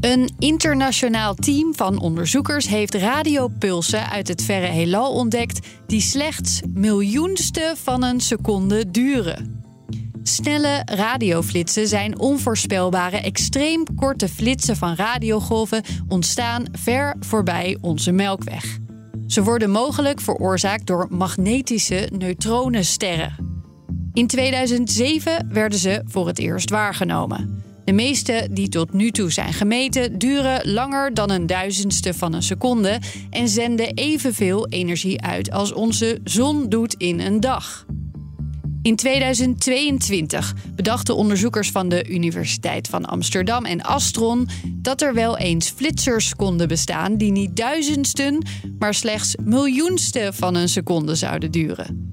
Een internationaal team van onderzoekers heeft radiopulsen uit het verre heelal ontdekt die slechts miljoenste van een seconde duren. Snelle radioflitsen zijn onvoorspelbare, extreem korte flitsen van radiogolven ontstaan ver voorbij onze Melkweg. Ze worden mogelijk veroorzaakt door magnetische neutronensterren. In 2007 werden ze voor het eerst waargenomen. De meeste die tot nu toe zijn gemeten duren langer dan een duizendste van een seconde en zenden evenveel energie uit als onze zon doet in een dag. In 2022 bedachten onderzoekers van de Universiteit van Amsterdam en Astron dat er wel eens flitsers konden bestaan die niet duizendsten, maar slechts miljoenste van een seconde zouden duren.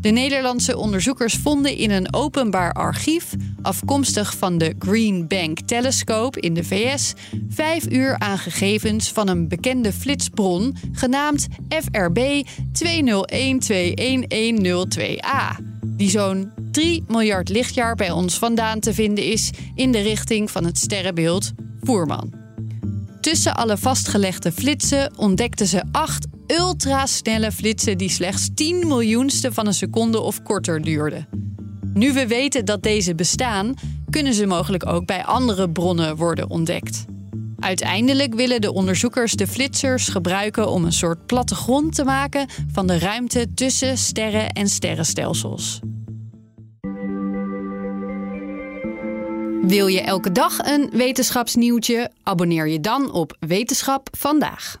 De Nederlandse onderzoekers vonden in een openbaar archief, afkomstig van de Green Bank Telescope in de VS, vijf uur aan gegevens van een bekende flitsbron genaamd FRB 2012110 die zo'n 3 miljard lichtjaar bij ons vandaan te vinden is in de richting van het sterrenbeeld Voerman. Tussen alle vastgelegde flitsen ontdekten ze acht ultrasnelle flitsen die slechts 10 miljoenste van een seconde of korter duurden. Nu we weten dat deze bestaan, kunnen ze mogelijk ook bij andere bronnen worden ontdekt. Uiteindelijk willen de onderzoekers de flitsers gebruiken om een soort plattegrond te maken van de ruimte tussen sterren en sterrenstelsels. Wil je elke dag een wetenschapsnieuwtje? Abonneer je dan op Wetenschap vandaag.